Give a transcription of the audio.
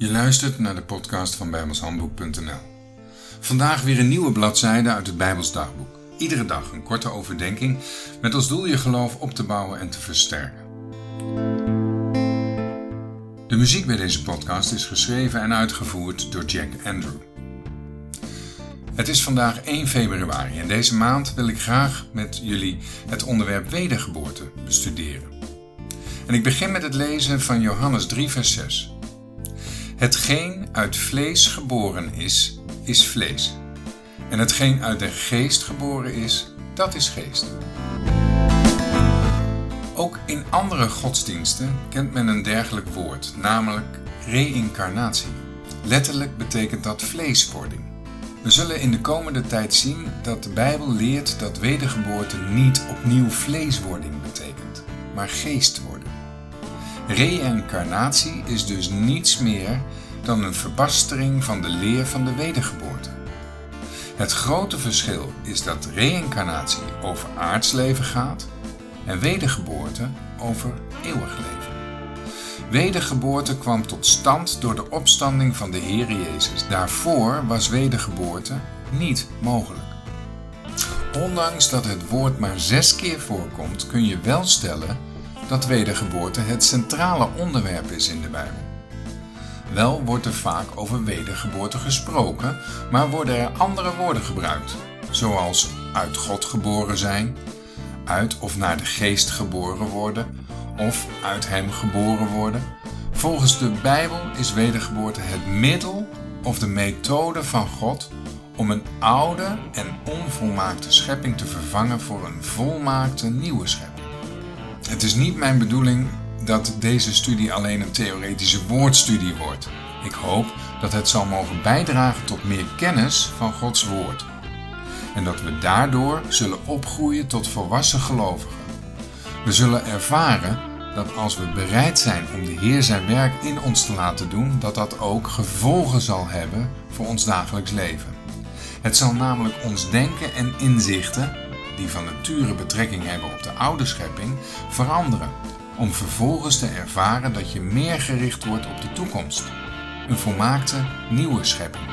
Je luistert naar de podcast van bijbelshandboek.nl. Vandaag weer een nieuwe bladzijde uit het Bijbels dagboek. Iedere dag een korte overdenking met als doel je geloof op te bouwen en te versterken. De muziek bij deze podcast is geschreven en uitgevoerd door Jack Andrew. Het is vandaag 1 februari en deze maand wil ik graag met jullie het onderwerp wedergeboorte bestuderen. En ik begin met het lezen van Johannes 3, vers 6. Hetgeen uit vlees geboren is, is vlees. En hetgeen uit de geest geboren is, dat is geest. Ook in andere godsdiensten kent men een dergelijk woord, namelijk reïncarnatie. Letterlijk betekent dat vleeswording. We zullen in de komende tijd zien dat de Bijbel leert dat wedergeboorte niet opnieuw vleeswording betekent, maar geest worden. Reïncarnatie is dus niets meer dan een verbastering van de leer van de wedergeboorte. Het grote verschil is dat reïncarnatie over aards leven gaat en wedergeboorte over eeuwig leven. Wedergeboorte kwam tot stand door de opstanding van de Heer Jezus. Daarvoor was wedergeboorte niet mogelijk. Ondanks dat het woord maar zes keer voorkomt, kun je wel stellen dat wedergeboorte het centrale onderwerp is in de Bijbel. Wel wordt er vaak over wedergeboorte gesproken, maar worden er andere woorden gebruikt, zoals uit God geboren zijn, uit of naar de geest geboren worden of uit Hem geboren worden. Volgens de Bijbel is wedergeboorte het middel of de methode van God om een oude en onvolmaakte schepping te vervangen voor een volmaakte nieuwe schepping. Het is niet mijn bedoeling dat deze studie alleen een theoretische woordstudie wordt. Ik hoop dat het zal mogen bijdragen tot meer kennis van Gods Woord. En dat we daardoor zullen opgroeien tot volwassen gelovigen. We zullen ervaren dat als we bereid zijn om de Heer zijn werk in ons te laten doen, dat dat ook gevolgen zal hebben voor ons dagelijks leven. Het zal namelijk ons denken en inzichten die van nature betrekking hebben op de oude schepping, veranderen, om vervolgens te ervaren dat je meer gericht wordt op de toekomst, een volmaakte nieuwe schepping.